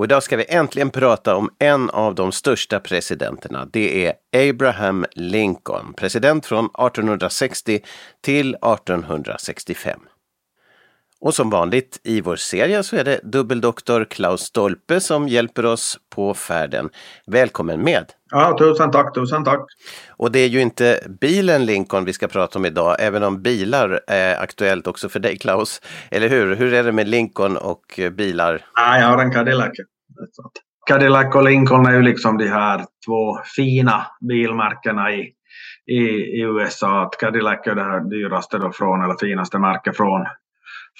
Och idag ska vi äntligen prata om en av de största presidenterna. Det är Abraham Lincoln, president från 1860 till 1865. Och som vanligt i vår serie så är det dubbeldoktor Klaus Stolpe som hjälper oss på färden. Välkommen med! Ja, tusen tack, tusen tack. Och det är ju inte bilen Lincoln vi ska prata om idag, även om bilar är aktuellt också för dig Klaus. Eller hur? Hur är det med Lincoln och bilar? Ja, jag har en Cadillac. Cadillac och Lincoln är ju liksom de här två fina bilmärkena i, i, i USA. Att Cadillac är det här dyraste då från, eller finaste märket från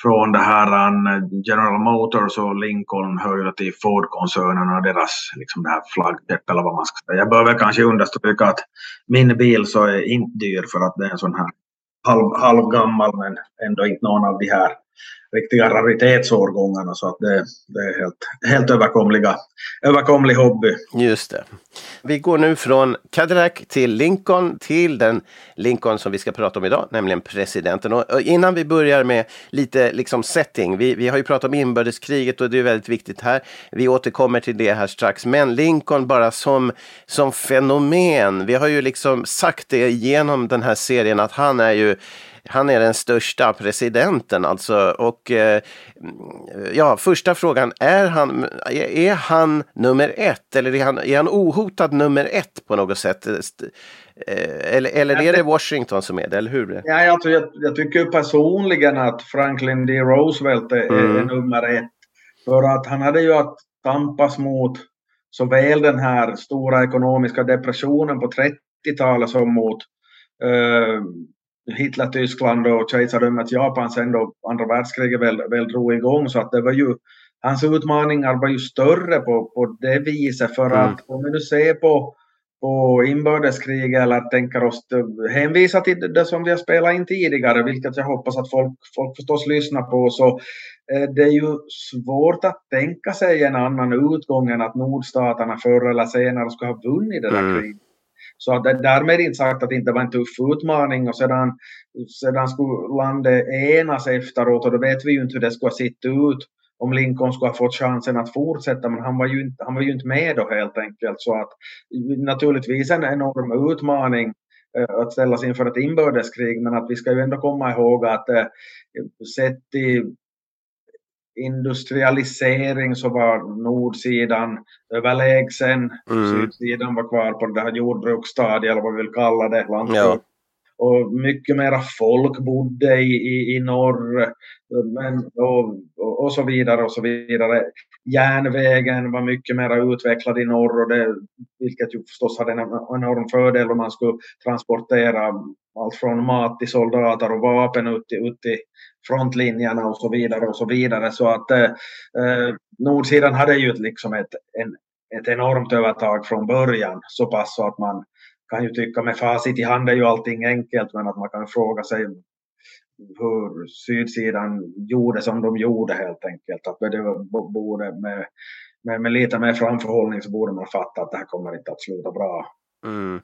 från det här um, General Motors och Lincoln hör ju till Ford-koncernen och deras liksom det här flaggskepp eller vad man ska säga. Jag behöver kanske understryka att min bil så är inte dyr för att det är en sån här halv, halvgammal men ändå inte någon av de här riktiga raritetsårgångarna så att det, det är helt, helt överkomliga, överkomlig hobby. Just det. Vi går nu från Cadillac till Lincoln till den Lincoln som vi ska prata om idag, nämligen presidenten. Och innan vi börjar med lite liksom setting, vi, vi har ju pratat om inbördeskriget och det är väldigt viktigt här. Vi återkommer till det här strax, men Lincoln bara som, som fenomen. Vi har ju liksom sagt det genom den här serien att han är ju han är den största presidenten alltså. Och eh, ja, första frågan, är han, är han nummer ett eller är han, är han ohotad nummer ett på något sätt? Eh, eller, eller är det Washington som är det, eller hur? Ja, jag, jag, jag tycker personligen att Franklin D. Roosevelt är, mm. är nummer ett. För att han hade ju att tampas mot såväl den här stora ekonomiska depressionen på 30-talet som mot uh, Hitler-Tyskland och kejsardömet Japan sen då andra världskriget väl, väl drog igång så att det var ju hans utmaningar var ju större på, på det viset för mm. att om vi nu ser på, på inbördeskrig eller tänker oss hänvisa till det som vi har spelat in tidigare, vilket jag hoppas att folk, folk förstås lyssnar på, så eh, det är ju svårt att tänka sig en annan utgång än att nordstaterna förr eller senare skulle ha vunnit det där mm. kriget. Så att därmed inte sagt att det inte var en tuff utmaning. Och sedan, sedan skulle landet enas efteråt och då vet vi ju inte hur det skulle ha sett ut om Lincoln skulle ha fått chansen att fortsätta. Men han var ju inte, han var ju inte med då helt enkelt. Så att naturligtvis en enorm utmaning eh, att ställas inför ett inbördeskrig. Men att vi ska ju ändå komma ihåg att eh, sett i industrialisering så var nordsidan överlägsen. Mm. Sydsidan var kvar på det här jordbruksstadiet eller vad vi vill kalla det. Ja. Och mycket mera folk bodde i, i, i norr men, och, och, och, så vidare och så vidare. Järnvägen var mycket mer utvecklad i norr och det, vilket ju förstås hade en enorm fördel om man skulle transportera allt från mat till soldater och vapen ut till, ut till frontlinjerna och så vidare och så vidare. Så att eh, eh nordsidan hade ju liksom ett, en, ett enormt övertag från början så pass så att man kan ju tycka med facit i hand är ju allting enkelt men att man kan fråga sig hur sydsidan gjorde som de gjorde helt enkelt. Att det borde med, med, med lite mer framförhållning så borde man fatta att det här kommer inte att sluta bra. Mm.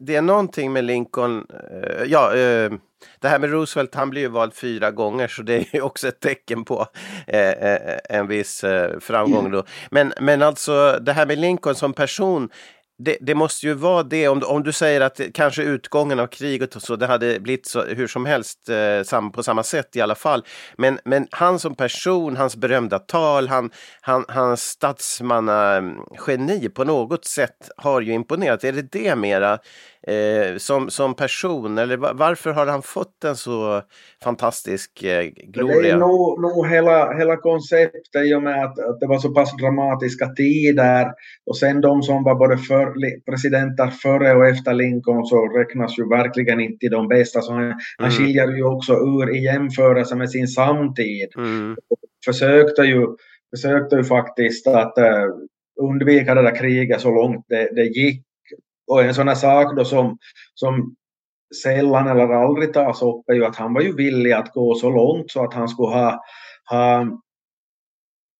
Det är någonting med Lincoln, eh, ja, eh, det här med Roosevelt, han blev ju vald fyra gånger så det är ju också ett tecken på eh, en viss framgång då. Men, men alltså det här med Lincoln som person, det, det, måste ju vara det, om, om du säger att kanske utgången av kriget och så, det hade blivit så, hur som helst eh, sam, på samma sätt i alla fall. Men, men han som person, hans berömda tal, han, han, hans statsmannageni på något sätt har ju imponerat. Är det det mera eh, som, som person? Eller varför har han fått en så fantastisk eh, gloria? Det är nog, nog hela, hela konceptet i och med att, att det var så pass dramatiska tider och sen de som var både för, presidenter före och efter Lincoln så räknas ju verkligen inte till de bästa. Så han, mm. han skiljer ju också ur i jämförelse med sin samtid. Mm. Försökte ju försökte ju faktiskt att uh, undvika det där kriget så långt det, det gick och en sån här sak då som, som sällan eller aldrig tas upp är ju att han var ju villig att gå så långt så att han skulle ha, ha,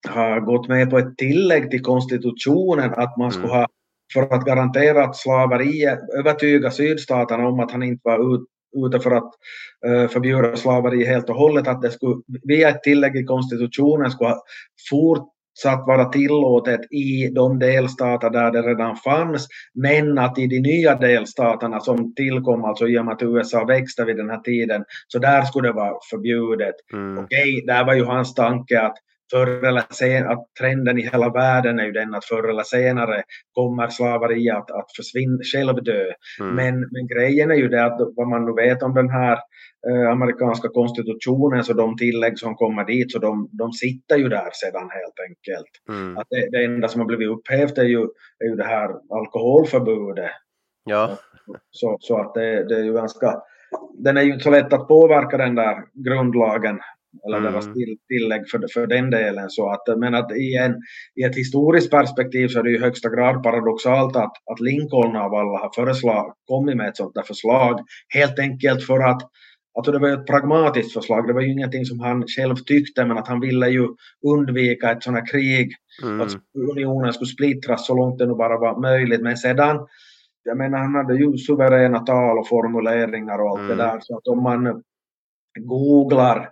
ha gått med på ett tillägg till konstitutionen att man skulle mm. ha för att garantera att slaveriet, övertyga sydstaterna om att han inte var ut, ute för att uh, förbjuda slaveri helt och hållet, att det skulle via ett tillägg i konstitutionen skulle ha fort, satt vara tillåtet i de delstater där det redan fanns, men att i de nya delstaterna som tillkom, alltså i och med att USA växte vid den här tiden, så där skulle det vara förbjudet. Mm. Okej, där var ju hans tanke att förr eller senare, att trenden i hela världen är ju den att förr eller senare kommer slaveri att, att försvinna, självdö. Mm. Men, men grejen är ju det att vad man nu vet om den här eh, amerikanska konstitutionen, så de tillägg som kommer dit, så de, de sitter ju där sedan helt enkelt. Mm. Att det, det, enda som har blivit upphävt är ju, är ju det här alkoholförbudet. Ja. Så, så att det, det är ju ganska, den är ju inte så lätt att påverka den där grundlagen eller mm. deras till, tillägg för, för den delen. Så att, men att i, en, i ett historiskt perspektiv så är det i högsta grad paradoxalt att, att Lincoln av alla har föreslag, kommit med ett sånt där förslag. Helt enkelt för att Alltså det var ett pragmatiskt förslag, det var ju ingenting som han själv tyckte men att han ville ju undvika ett sånt här krig, mm. att unionen skulle splittras så långt det nu bara var möjligt. Men sedan, jag menar han hade ju suveräna tal och formuleringar och allt mm. det där så att om man googlar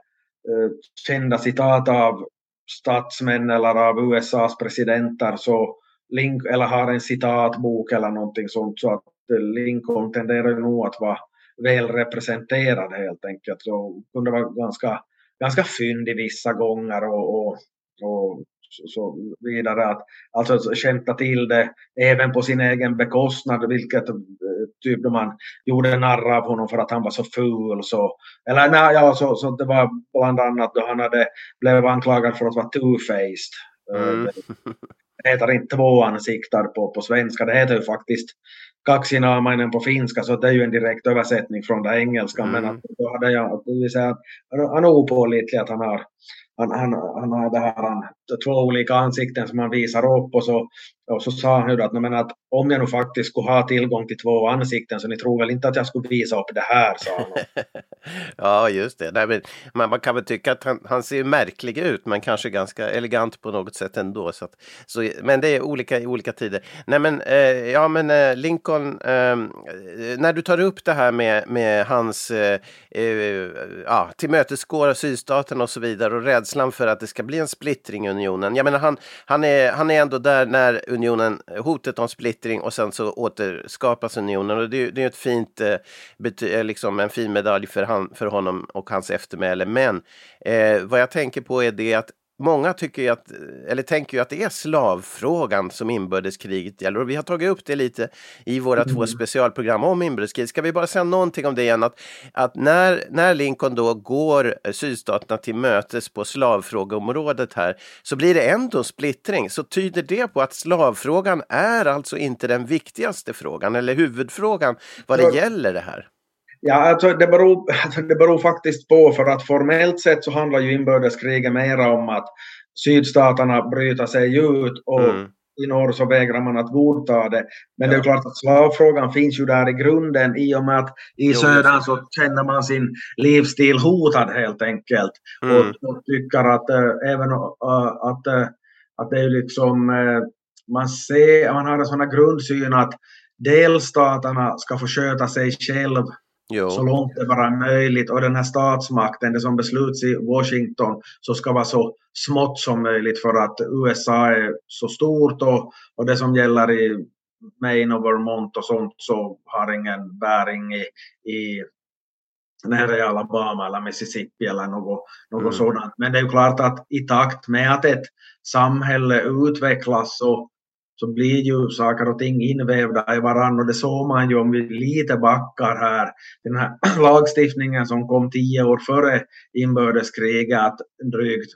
Eh, kända citat av statsmän eller av USAs presidenter så Link, eller har en citatbok eller någonting sånt så att eh, Lincoln tenderar nog att vara väl representerad helt enkelt. Och kunde vara ganska, ganska fyndig vissa gånger och, och, och så vidare. Att, alltså skämta till det även på sin egen bekostnad, vilket eh, typ då man gjorde narr av honom för att han var så ful. Så, eller nej, ja, så, så det var bland annat då han hade blev anklagad för att vara two-faced. Eh, mm. Det heter inte tvåansiktad på, på svenska, det heter ju faktiskt kaksinaamainen på finska, så det är ju en direkt översättning från det engelska. Mm. Men att, då hade jag, det vill säga, han är opålitlig att han har han, han, han har det här, han, två olika ansikten som han visar upp och så, och så sa han ju att, men att om jag nu faktiskt skulle ha tillgång till två ansikten så ni tror väl inte att jag skulle visa upp det här, sa han. ja, just det. Nej, men, man, man kan väl tycka att han, han ser märklig ut, men kanske ganska elegant på något sätt ändå. Så, att, så men det är olika i olika tider. Nej, men, eh, ja, men eh, Lincoln, ehm, eh, när du tar upp det här med, med hans eh, eh ja, tillmötesgå sydstaten och så vidare och rädslan för att det ska bli en splittring i unionen. Jag menar, han, han, är, han är ändå där när unionen, hotet om splittring och sen så återskapas unionen. Och det, det är ett fint, eh, eh, liksom en fin medalj för, han, för honom och hans eftermäle. Men eh, vad jag tänker på är det att Många tycker ju att, eller tänker ju att det är slavfrågan som inbördeskriget gäller och vi har tagit upp det lite i våra mm. två specialprogram om inbördeskriget. Ska vi bara säga någonting om det igen? Att, att när, när Lincoln då går sydstaterna till mötes på slavfrågeområdet här så blir det ändå splittring. Så tyder det på att slavfrågan är alltså inte den viktigaste frågan eller huvudfrågan vad det gäller det här? Ja, alltså det, beror, alltså det beror faktiskt på för att formellt sett så handlar ju inbördeskriget mera om att sydstaterna bryter sig ut och mm. i norr så vägrar man att godta det. Men ja. det är klart att slavfrågan finns ju där i grunden i och med att i södern så känner man sin livsstil hotad helt enkelt. Mm. Och, och, tycker att äh, även äh, att, äh, att det är liksom, man ser, man har en sån här grundsyn att delstaterna ska få sköta sig själv Jo. så långt det bara är möjligt och den här statsmakten, det som besluts i Washington, så ska vara så smått som möjligt för att USA är så stort och, och det som gäller i Maine och Vermont och sånt så har ingen bäring i, i nere i Alabama eller Mississippi eller något, något Mm. sådant. Men det är ju klart att i takt med att ett samhälle utvecklas så, så blir ju saker och ting invävda i varandra och det såg man ju om vi lite backar här. Den här lagstiftningen som kom tio år före inbördeskriget, att drygt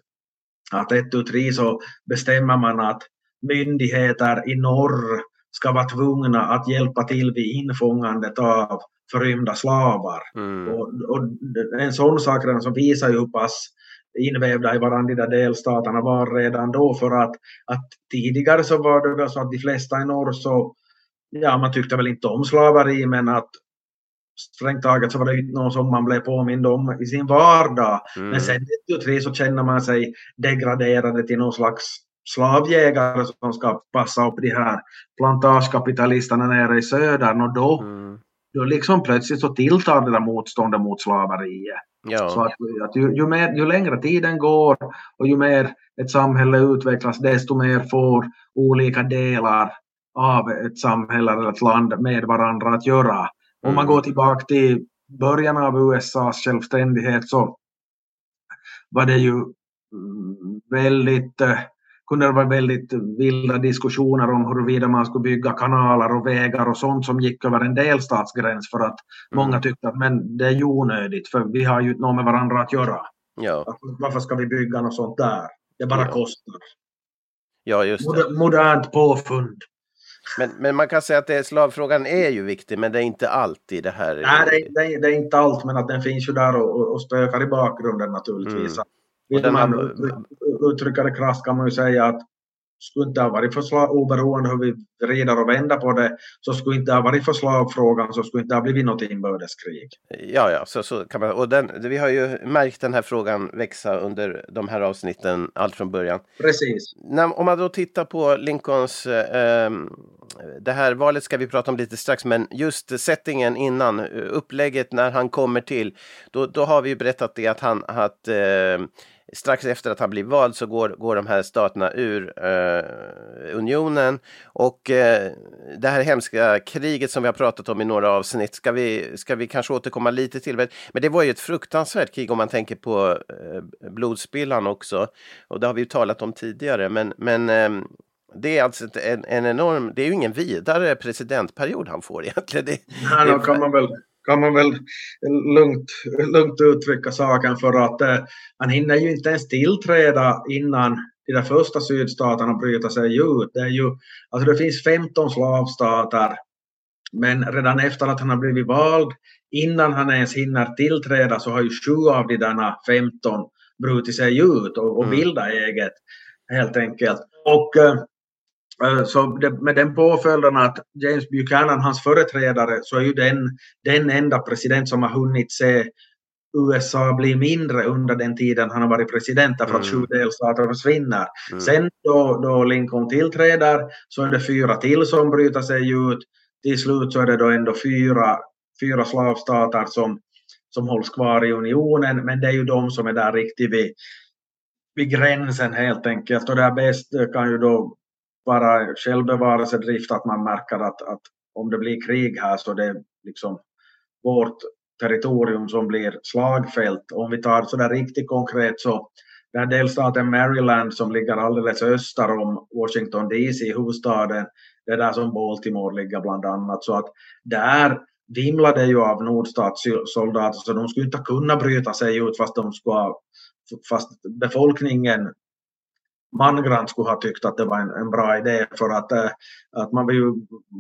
att ett tu tre så bestämmer man att myndigheter i norr ska vara tvungna att hjälpa till vid infångandet av förrymda slavar. Mm. Och, och en sån sak som visar ju hur pass invävda i varandra där delstaterna var redan då för att, att tidigare så var det väl så att de flesta i norr så ja man tyckte väl inte om slaveri men att strängt taget så var det inte något som man blev påmind om i sin vardag. Mm. Men sen 93 så känner man sig degraderade till någon slags slavjägare som ska passa upp de här plantagekapitalisterna nere i södern och då, Mm. Då liksom plötsligt så tilltar det där motståndet mot slaveriet. Så Ja. att, att ju, ju, mer, ju längre tiden går och ju mer ett samhälle utvecklas desto mer får olika delar av ett samhälle eller ett land med varandra att göra. Om man Mm. går tillbaka till början av USAs självständighet så var det ju mm, väldigt eh, kunde det vara väldigt vilda diskussioner om huruvida man skulle bygga kanaler och vägar och sånt som gick över en delstatsgräns för att många tyckte att men det är ju onödigt för vi har ju något med varandra att göra. Ja. Varför ska vi bygga något sånt där? Det bara Ja. kostar. ja, just det. Moder, modernt påfund. Men, men man kan säga att det, slavfrågan är ju viktig, men det är inte alltid det här. Nej, det, är- det, är- det är inte allt, men att den finns ju där och, och- spökar i bakgrunden naturligtvis. Mm. Den man har- uttry- uttrycka det krasst kan man ju säga att skulle inte ha varit för slav, oberoende hur vi vrider och vänder på det, så skulle inte ha varit för slavfrågan så skulle inte ha blivit något inbördeskrig. Ja, ja, så, så kan man. Och den, vi har ju märkt den här frågan växa under de här avsnitten allt från början. Precis. När, om man då tittar på Lincolns, eh, det här valet ska vi prata om lite strax, men just settingen innan, eh, upplägget när han kommer till, då, då har vi ju berättat det att han, att eh, strax efter att han blir vald så går, går de här staterna ur eh, unionen och eh, det här hemska kriget som vi har pratat om i några avsnitt ska vi, ska vi kanske återkomma lite till. Men det var ju ett fruktansvärt krig om man tänker på eh, blodspillan också. Och det har vi ju talat om tidigare. Men, men eh, det är alltså en, en enorm, det är ju ingen vidare presidentperiod han får egentligen. Det, det då kan man väl, kan man väl lugnt, lugnt uttrycka saken för att eh, han hinner ju inte ens tillträda innan de där första sydstaterna bryter sig ut. Det, är ju, alltså det finns 15 slavstater men redan efter att han har blivit vald, innan han ens hinner tillträda så har ju sju av de där 15 brutit sig ut och, och Mm. bildat eget helt enkelt. Och eh, Så det, med den påföljden att James Buchanan, hans företrädare, så är ju den, den enda president som har hunnit se USA bli mindre under den tiden han har varit president därför att Mm. sju delstater försvinner. Mm. Sen då, då Lincoln tillträder så är det fyra till som bryter sig ut. Till slut så är det då ändå fyra, fyra slavstater som, som hålls kvar i unionen men det är ju de som är där riktigt vid, vid gränsen helt enkelt och det är bäst kan ju då bara självbevarelsedrift att man märker att, att om det blir krig här så det är liksom vårt territorium som blir slagfält. Om vi tar sådär riktigt konkret så den här delstaten Maryland som ligger alldeles öster om Washington DC, huvudstaden, det är där som Baltimore ligger bland annat. Så att där vimlade ju av nordstatssoldater så de skulle inte kunna bryta sig ut fast de skulle fast befolkningen mangrant skulle ha tyckt att det var en, en bra idé för att, eh, att man vill ju,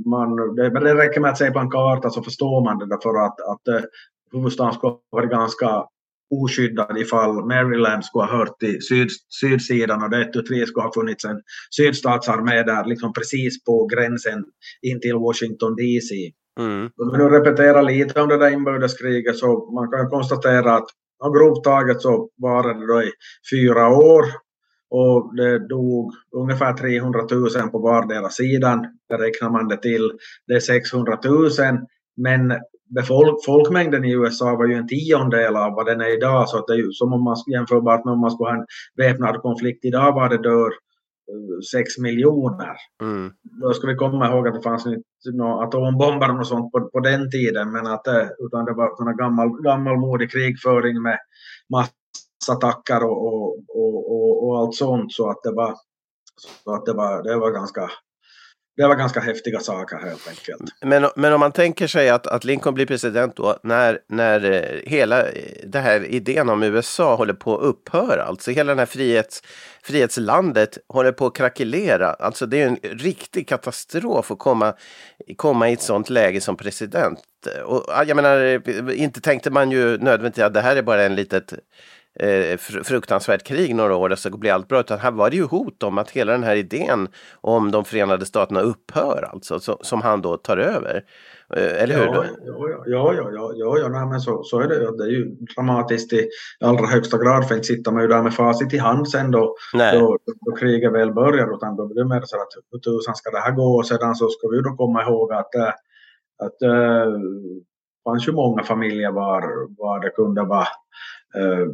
man, det, det räcker med att se på en karta så förstår man det därför att, att eh, huvudstaden skulle ha varit ganska oskyddad ifall Maryland skulle ha hört till syd, sydsidan och det 1 3 skulle ha funnits en sydstatsarmé där liksom precis på gränsen in till Washington DC. Mm. Om vi nu repeterar lite om det där inbördeskriget så man kan konstatera att grovt taget så var det då i fyra år och det dog ungefär 300 000 på vardera sidan. Där räknar man det till. Det är 600 000. Men befolk, folkmängden i USA var ju en tiondel av vad den är idag. Så att det är ju som om man jämförbart med om man skulle ha en väpnad konflikt idag var det dör 6 miljoner. Mm. Då ska vi komma ihåg att det fanns några atombomber och sånt på, på den tiden, men att det, utan det var såna gammal, gammalmodig krigföring med massattacker och, och, och, och, och allt sånt. Så att det var, så att det var, det var ganska det var ganska häftiga saker helt enkelt. Men, men om man tänker sig att, att Lincoln blir president då när, när eh, hela eh, den här idén om USA håller på att upphöra, alltså hela den här frihets, frihetslandet håller på att krackelera. Alltså det är en riktig katastrof att komma, komma i ett sånt läge som president. Och jag menar, eh, inte tänkte man ju nödvändigtvis att det här är bara en litet eh, fruktansvärt krig några år så blir allt bra. Utan här var det ju hot om att hela den här idén om de Förenade Staterna upphör, alltså, så, som han då tar över. Eh, eller hur? Ja, ja, ja, ja, ja, ja, nej, men så, så är det. Det är ju dramatiskt i allra högsta grad, för inte sitter man ju där med facit i hand sen då, då, då kriget väl börjar, utan då blir det mer så att hur tusan ska det här gå? Och sedan så ska vi då komma ihåg att, äh, att äh, det fanns ju många familjer var, var det kunde vara äh,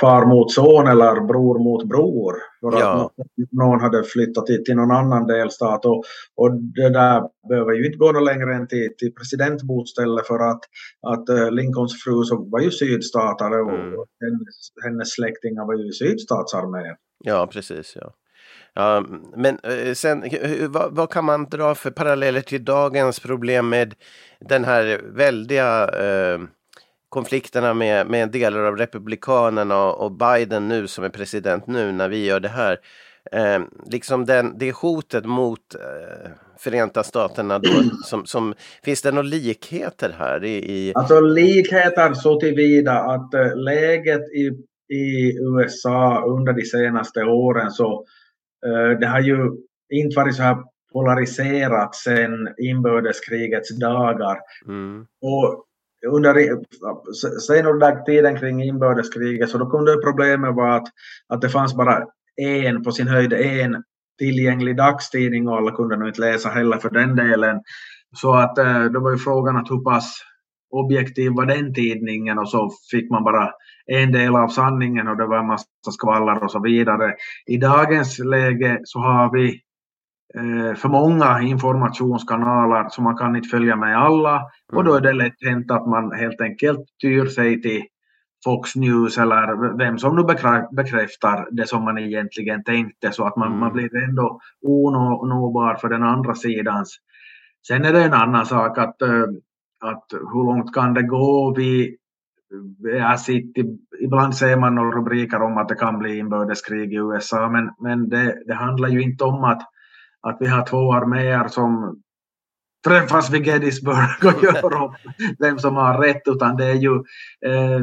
far mot son eller bror mot bror. För ja. att någon hade flyttat till, till någon annan delstat. Och, och det där behöver ju inte gå något längre än till, till presidentboställe för att, att uh, Lincolns fru så var ju sydstatare och mm. hennes, hennes släktingar var ju sydstatsarmén. Ja, precis. Ja. Ja, men eh, sen, vad, vad, kan man dra för paralleller till dagens problem med den här väldiga eh, konflikterna med, med delar av Republikanerna och Biden nu som är president nu när vi gör det här. Eh, liksom den, det hotet mot eh, Förenta Staterna då, som, som, finns det några likheter här? I, i... Alltså likheter så tillvida att äh, läget i, i USA under de senaste åren så äh, det har ju inte varit så här polariserat sedan inbördeskrigets dagar. Mm. Och under senare tiden kring inbördeskriget så då kunde problemet vara att, att det fanns bara en, på sin höjd en tillgänglig dagstidning och alla kunde nog inte läsa heller för den delen. Så att eh, då var ju frågan att hur pass objektiv var den tidningen och så fick man bara en del av sanningen och det var en massa skvaller och så vidare. I dagens läge så har vi för många informationskanaler så man kan inte följa med alla och då är det lätt hänt att man helt enkelt tyr sig till Fox News eller vem som nu bekräftar det som man egentligen tänkte så att man, mm. man blir ändå onåbar för den andra sidans. Sen är det en annan sak att, eh, att hur långt kan det gå? Vi, jag sitter, ibland ser man några rubriker om att det kan bli inbördeskrig i USA men, men det, det handlar ju inte om att att vi har två arméer som träffas vid Gettysburg och gör upp vem som har rätt, utan det är ju eh,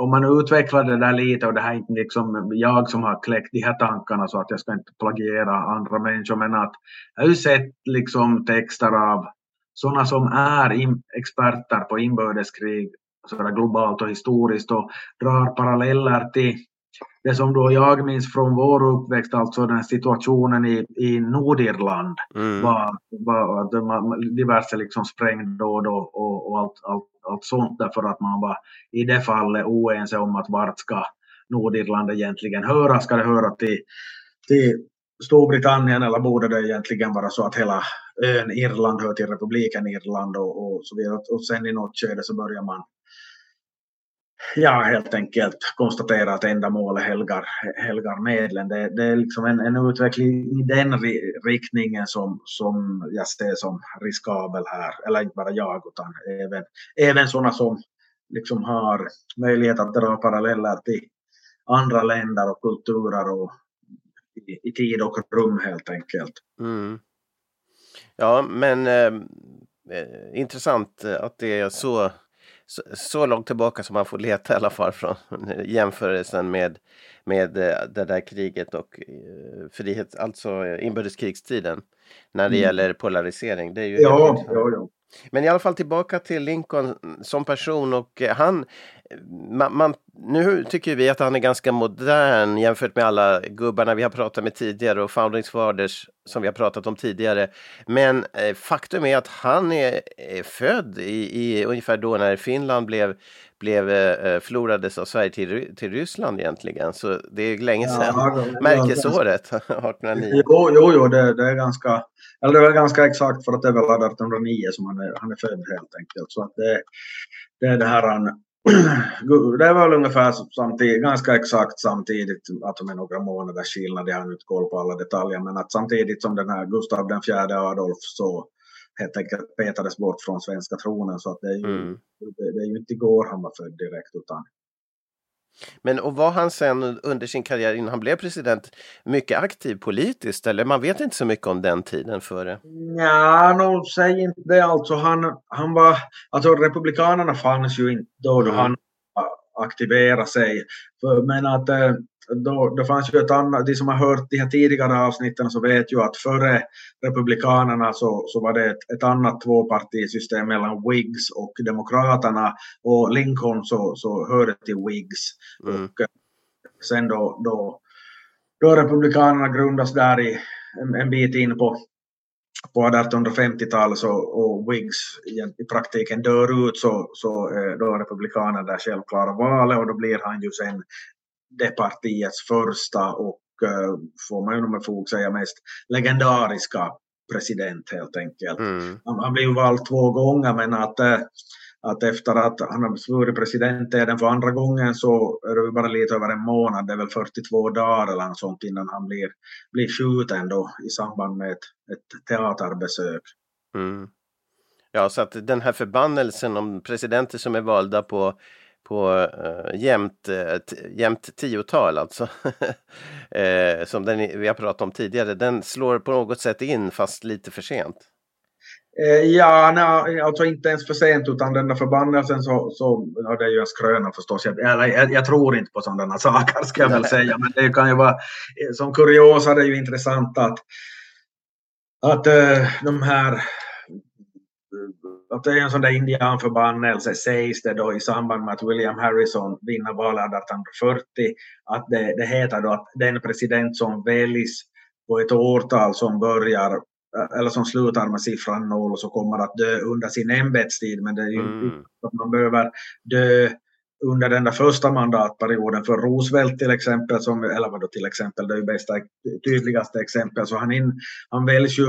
om man utvecklar det där lite och det här är inte liksom jag som har kläckt de här tankarna så att jag ska inte plagiera andra människor men att jag har ju sett liksom texter av sådana som är in, experter på inbördeskrig sådär globalt och historiskt och drar paralleller till det som då jag minns från vår uppväxt, alltså den situationen i, i Nordirland, mm. var, var att man, diverse liksom sprängdåd och, och, och allt, allt, allt sånt därför att man var i det fallet oense om att vart ska Nordirland egentligen höra? Ska det höra till, till Storbritannien eller borde det egentligen vara så att hela ön Irland hör till republiken Irland och, och så vidare. Och sen i något skede så börjar man ja, helt enkelt konstatera att ändamålet helgar, helgar medlen. Det, det är liksom en, en, utveckling i den riktningen som, som jag ser som riskabel här. Eller inte bara jag, utan även, även sådana som liksom har möjlighet att dra paralleller till andra länder och kulturer och i, i tid och rum helt enkelt. Mm. Ja, men eh, eh intressant att det är så så, så långt tillbaka som man får leta i alla fall från jämförelsen med, med eh, det där kriget och eh, frihet, alltså inbördeskrigstiden när det mm. gäller polarisering. Det är ju ja, ja, ja. Men i alla fall tillbaka till Lincoln som person och eh, han man, man, nu tycker vi att han är ganska modern jämfört med alla gubbarna vi har pratat med tidigare och Founding Fathers som vi har pratat om tidigare. Men eh, faktum är att han är, är född i, i, ungefär då när Finland blev, blev eh, förlorades av Sverige till, till Ryssland egentligen. Så det är länge sedan. Ja, Märkesåret 1809. Jo, jo, jo det, det, är ganska, eller det är ganska exakt för att det är väl 1809 som han är, han är född helt enkelt. Så att det, det är det här han det var väl ungefär samtidigt, ganska exakt samtidigt, att de är några månaders skillnad, jag har inte koll på alla detaljer, men att samtidigt som den här Gustav den fjärde Adolf så helt enkelt petades bort från svenska tronen, så att det är ju, mm. det, det, är ju inte igår han var född direkt, utan men och var han sen under sin karriär innan han blev president mycket aktiv politiskt eller man vet inte så mycket om den tiden före? Ja, no, säg inte det alltså. Han, han var, alltså republikanerna fanns ju inte då, då mm. han aktiverade sig. men att då, det fanns ju ett annat, de som har hört de här tidigare avsnitten så vet ju att före Republikanerna så, så var det ett, ett annat tvåpartisystem mellan Whigs och Demokraterna och Lincoln så, så hörde till Whigs. Mm. Och eh, sen då, då, då Republikanerna grundas där i en, en bit in på på 1850-talet och Whigs i praktiken dör ut så, så eh, då Republikanerna där självklara valet och då blir han ju sen det partiets första och uh, får man ju med fog säga mest legendariska president helt enkelt. Mm. Han, han blev vald två gånger men att, uh, att efter att han har svurit president den för andra gången så är det bara lite över en månad, det är väl 42 dagar eller något sånt innan han blir, blir skjuten då i samband med ett, ett teaterbesök. Mm. Ja, så att den här förbannelsen om presidenter som är valda på på uh, jämnt, uh, jämnt tiotal alltså. uh, som den vi har pratat om tidigare, den slår på något sätt in fast lite för sent. Ja, nej, alltså inte ens för sent utan den där förbannelsen så, så ja, det är ju en skröna förstås. Jag, jag, jag, tror inte på sådana saker ska jag väl säga, men det kan ju vara som kuriosa det är ju intressant att, att de här att det är en sån där indianförbannelse sägs det då i samband med att William Harrison vinner valet 1840 att det, det heter då att den president som väljs på ett årtal som börjar eller som slutar med siffran noll så kommer att dö under sin ämbetstid men det är ju mm. att man behöver dö under den där första mandatperioden för Roosevelt till exempel, som, eller vadå till exempel, det är ju bästa, tydligaste exempel, så han, in, han väljs ju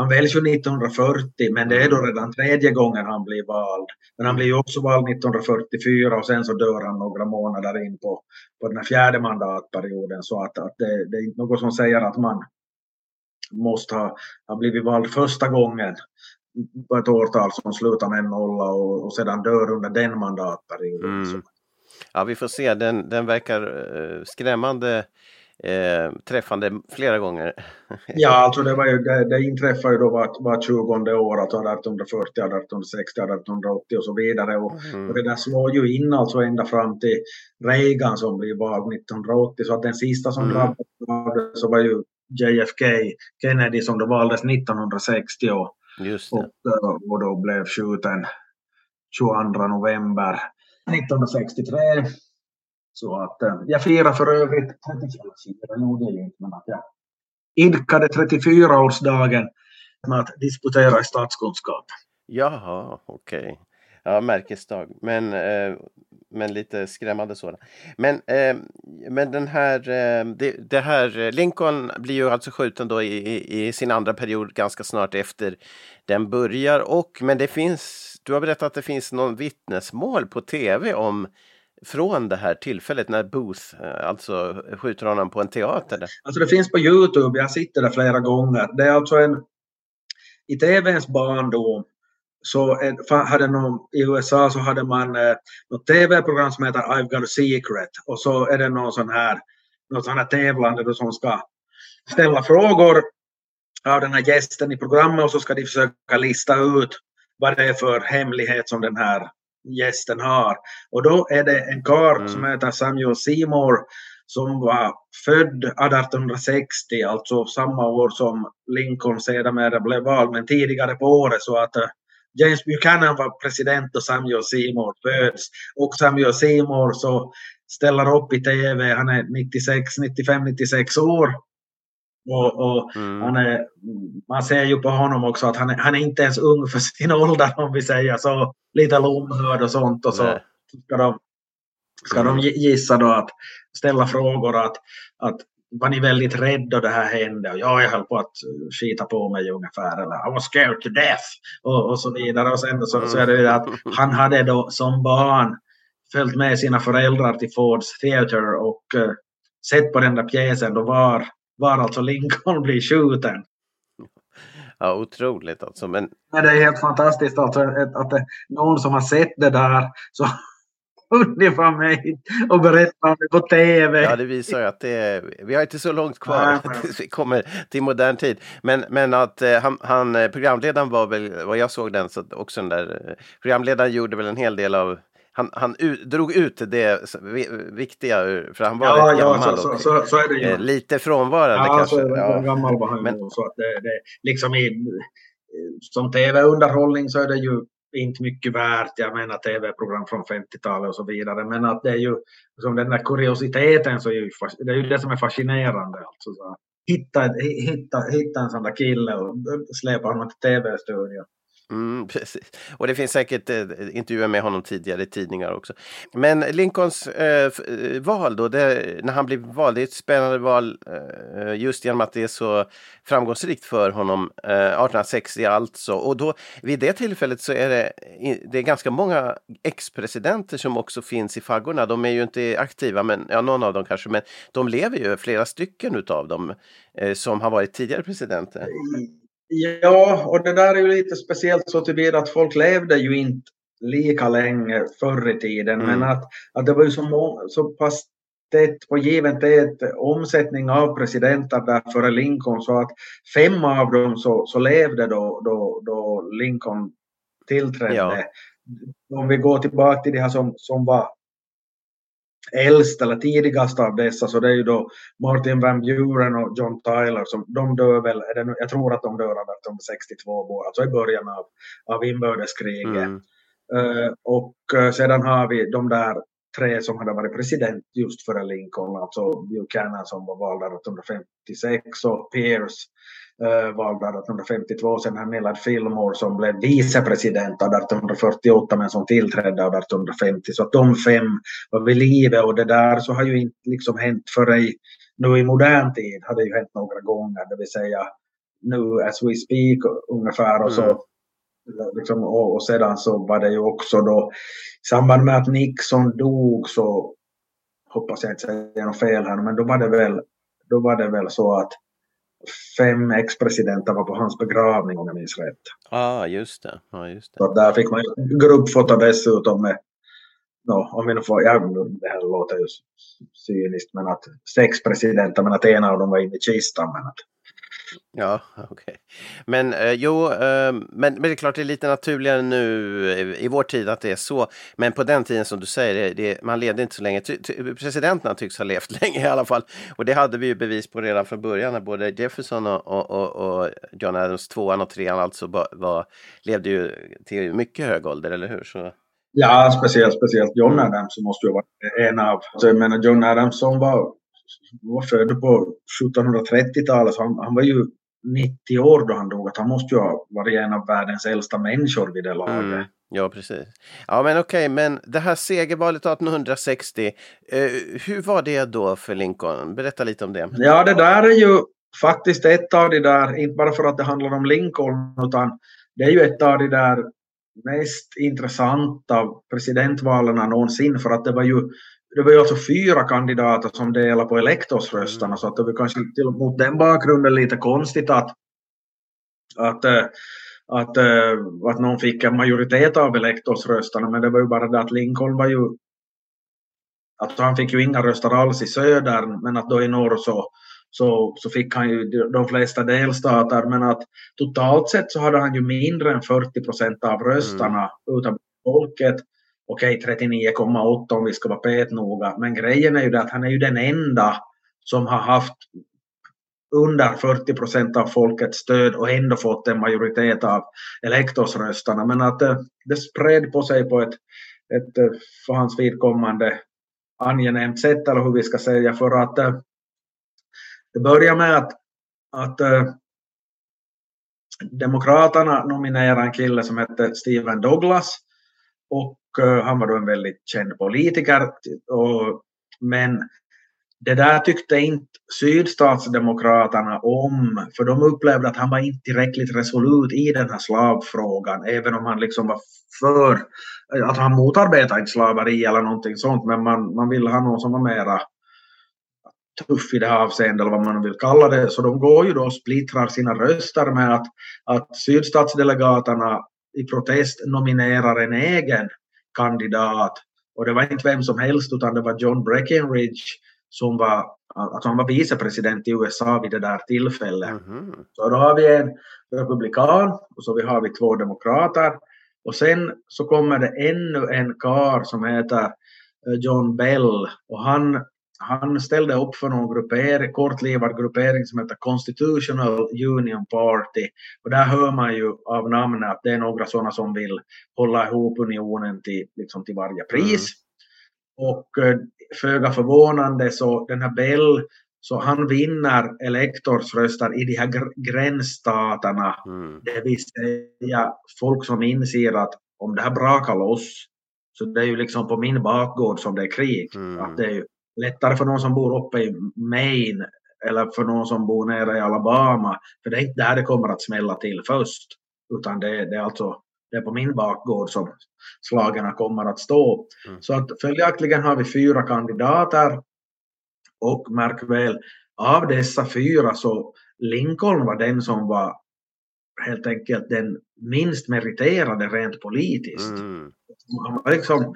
han väljs ju 1940 men det är då redan tredje gången han blir vald. Men han blir ju också vald 1944 och sen så dör han några månader in på, på den här fjärde mandatperioden. Så att, att det, det är inte något som säger att man måste ha, ha blivit vald första gången på ett årtal som slutar med en nolla och, och sedan dör under den mandatperioden. Mm. Ja, vi får se. Den, den verkar eh, skrämmande eh, träffande flera gånger. ja, alltså det, var ju, det, det inträffar ju då vart var 20 år, alltså 1840, 1860, 1880 och så vidare. Och, mm. och det där slår ju in alltså ända fram till Reagan som blir vald 1980, så att den sista som mm. drabbades så var ju JFK, Kennedy som då valdes 1960 och, och, och då blev skjuten 22 november 1963. Så att eh, jag firar för övrigt 34 gjorde jag inte, men att jag idkade 34-årsdagen med att disputera i statskunskap. Jaha, okej. Okay. Ja, märkesdag, men, eh, men lite skrämmande sådan. Men, eh, men den här, eh, det, det, här, eh, Lincoln blir ju alltså skjuten då i, i, i, sin andra period ganska snart efter den börjar och men det finns, du har berättat att det finns någon vittnesmål på tv om från det här tillfället när Booth eh, alltså skjuter honom på en teater? Alltså det finns på Youtube, jag sitter där flera gånger. Det är alltså en... I TVns barndom så hade någon, i USA så hade man eh, något TV-program som heter I've got a secret och så är det någon sån här, något sån här tävlande då som ska ställa frågor av den här gästen i programmet och så ska de försöka lista ut vad det är för hemlighet som den här gästen har. Och då är det en karl mm. som heter Samuel Seymour som var född 1860, alltså samma år som Lincoln sedermera blev vald, men tidigare på året så att, James Buchanan var president och Samuel Seymour föds. Och Samuel Seymour så ställer upp i tv, han är 96, 95, 96 år. Och, och Mm. han är, man ser ju på honom också att han är, han är inte ens ung för sin ålder om vi säger så. Lite lomhörd och sånt och så Nej. ska de, ska de gi- gissa då att ställa frågor att, att var ni väldigt rädda då det här hände? Och ja, jag höll på att eh, skita på mig ungefär. Eller I was scared to death. Och, och så vidare. Och sen så, så är det ju att han hade då som barn följt med sina föräldrar till Fords Theatre och eh, sett på den där pjäsen då var, var alltså Lincoln blir skjuten. Ja, otroligt alltså. Men det är helt fantastiskt alltså att, att någon som har sett det där så ungefär mig och berättar om det på TV. Ja, det visar ju att det är, vi har inte så långt kvar tills vi kommer till modern tid. Men, men att eh, han, han, eh, programledaren var väl, vad jag såg den, så också den där, eh, programledaren gjorde väl en hel del av han, han ut, drog ut det viktiga för han var ja, rätt ja gammal så, så, och så, så är det eh, lite frånvarande Ja, kanske. så. Ja. gammal var han Men-. Så att det, det, liksom i, som tv-underhållning så är det ju inte mycket värt. Jag menar tv-program från 50-talet och så vidare. Men att det är ju som den där kuriositeten så är ju, det är ju det som är fascinerande. Alltså, så. Hitta, hitta, hitta en sån där kille och släpa honom till tv-studion. Mm, precis. Och det finns säkert eh, intervjuer med honom tidigare i tidningar också. Men Lincolns eh, eh, val då, det, när han blev vald, det är ett spännande val eh, just genom att det är så framgångsrikt för honom. Eh, 1860 alltså. Och då vid det tillfället så är det, det är ganska många ex-presidenter som också finns i faggorna. De är ju inte aktiva, men ja, någon av dem kanske, men de lever ju, flera stycken utav dem, eh, som har varit tidigare presidenter. Mm. Ja, och det där är ju lite speciellt så tillvida att folk levde ju inte lika länge förr i tiden. Mm. Men att, att det var ju så, må, så pass tätt på givet ett omsättning av presidenter där före Lincoln så att fem av dem så, så levde då, då, då Lincoln tillträdde. Ja. Om vi går tillbaka till de här som, som var äldst eller tidigast av dessa så det är ju då Martin Van Buren och John Tyler som de dör väl, är jag tror att de dör 1862 båda, alltså i början av, av inbördeskriget. Mm. Eh, och eh, sedan har vi de där tre som hade varit president just före Lincoln, alltså Buchanan som var vald 1856 och Pierce uh, vald 1852. Sen har Millard Fillmore som blev vicepresident 1848 men som tillträdde 1850. Så att de fem var vid livet och det där så har ju inte liksom hänt för i, nu i modern tid har det ju hänt några gånger, det vill säga nu as we speak ungefär och så Mm. Liksom, och, och sedan så var det ju också då i samband med att Nixon dog så hoppas jag inte säger något fel här men då var det väl, då var det väl så att fem ex-presidenter var på hans begravning om jag minns rätt. Ja, ah, just det. Ja, just det. Så där fick man gruppfoto dessutom med no, om vi nu får, ja, det här låter ju cyniskt men att sex presidenter men att en av dem var inne i kistan. Men att, Ja, okej. Men eh, jo, eh, men, men det är klart det är lite naturligare nu i, i vår tid att det är så. Men på den tiden som du säger, det, det, man levde inte så länge. Ty, ty, presidenterna tycks ha levt länge i alla fall. Och det hade vi ju bevis på redan från början när både Jefferson och, och, och, och John Adams, tvåan och trean alltså, var, var, levde ju till mycket hög ålder, eller hur? Så, ja, speciellt, speciellt John Adams som måste ju vara en av, alltså, jag menar John Adams som var, var född på 1730-talet, så han, han var ju 90 år då han dog, att han måste ju ha varit en av världens äldsta människor vid det laget. mm, ja, precis. Ja, men okej, men det här segervalet 1860, eh, hur var det då för Lincoln? Berätta lite om det. Ja, det där är ju faktiskt ett av de där, inte bara för att det handlar om Lincoln, utan det är ju ett av de där mest intressanta presidentvalen någonsin för att det var ju det var ju alltså fyra kandidater som delade på elektorsrösterna så att det var kanske till, mot den bakgrunden lite konstigt att att, äh, att, äh, att någon fick en majoritet av elektorsrösterna men det var ju bara det att Lincoln var ju att han fick ju inga röster alls i södern men att då i norr så så, så fick han ju de flesta delstater men att totalt sett så hade han ju mindre än 40 procent av rösterna mm. utav folket. Okej, 39,8 om vi ska vara petnoga, men grejen är ju det att han är ju den enda som har haft under 40 procent av folkets stöd och ändå fått en majoritet av elektorsröstarna. Men att eh, det spred på sig på ett, ett eh, för hans vidkommande angenämt sätt, eller hur vi ska säga, för att eh, det börjar med att, att Demokraterna nominerade en kille som hette Stephen Douglas och han var då en väldigt känd politiker. Och, men det där tyckte inte sydstatsdemokraterna om, för de upplevde att han var inte tillräckligt resolut i den här slavfrågan, även om han liksom var för, att han motarbetade inte slaveri eller någonting sånt, men man, man ville ha någon som var mera tuff i det här avseendet, eller vad man vill kalla det. Så de går ju då och splittrar sina röster med att, att sydstatsdelegaterna i protest nominerar en egen kandidat. Och det var inte vem som helst, utan det var John Breckinridge som var, att han var vicepresident i USA vid det där tillfället. Mm. Så då har vi en republikan och så har vi två demokrater. Och sen så kommer det ännu en kar som heter eh, John Bell och han, han ställde upp för någon gruppering, kortlivad gruppering som heter Constitutional Union Party. Och där hör man ju av namnet att det är några sådana som vill hålla ihop unionen till, liksom till varje pris. Mm. Och eh, föga förvånande så den här Bell, så han vinner elektorsröster i de här gränsstaterna. Mm. Det vill säga folk som inser att om det här brakar loss så det är ju liksom på min bakgård som det är krig. Mm. Att det är lättare för någon som bor uppe i Maine eller för någon som bor nere i Alabama. För det är inte där det kommer att smälla till först. Utan det, det är alltså det är på min bakgård som slagen kommer att stå. Mm. Så att följaktligen har vi fyra kandidater och märk väl, av dessa fyra så Lincoln var den som var helt enkelt den minst meriterade rent politiskt. Mm. Han var liksom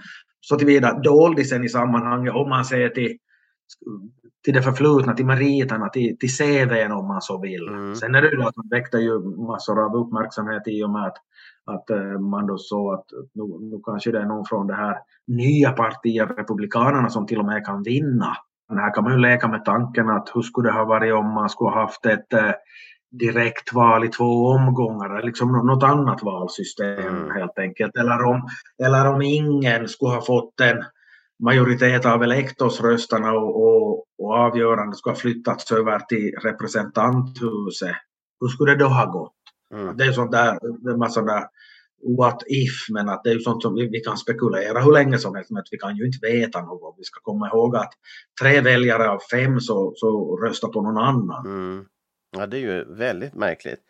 så tillvida doldisen i sammanhanget om man ser till, till det förflutna, till meriterna, till, till CVn om man så vill. Mm. Sen är det ju att han väckte ju massor av uppmärksamhet i och med att att eh, man då såg att nu, nu kanske det är någon från det här nya partiet, Republikanerna, som till och med kan vinna. Men här kan man ju leka med tanken att hur skulle det ha varit om man skulle ha haft ett eh, direktval i två omgångar, liksom något annat valsystem mm. helt enkelt. Eller om, eller om ingen skulle ha fått en majoritet av elektorsrösterna och, och, och avgörande skulle ha flyttats över till representanthuset. Hur skulle det då ha gått? Mm. Det är sånt där, det är massa där what if, men att det är ju sånt som vi, vi, kan spekulera hur länge som helst, men att vi kan ju inte veta något. Vi ska komma ihåg att tre väljare av fem så, så röstar på någon annan. Mm. Ja, det är ju väldigt märkligt.